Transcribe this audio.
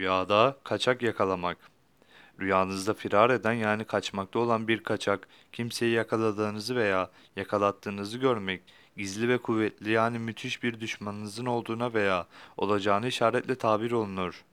Rüyada kaçak yakalamak. Rüyanızda firar eden yani kaçmakta olan bir kaçak, kimseyi yakaladığınızı veya yakalattığınızı görmek, gizli ve kuvvetli yani müthiş bir düşmanınızın olduğuna veya olacağını işaretle tabir olunur.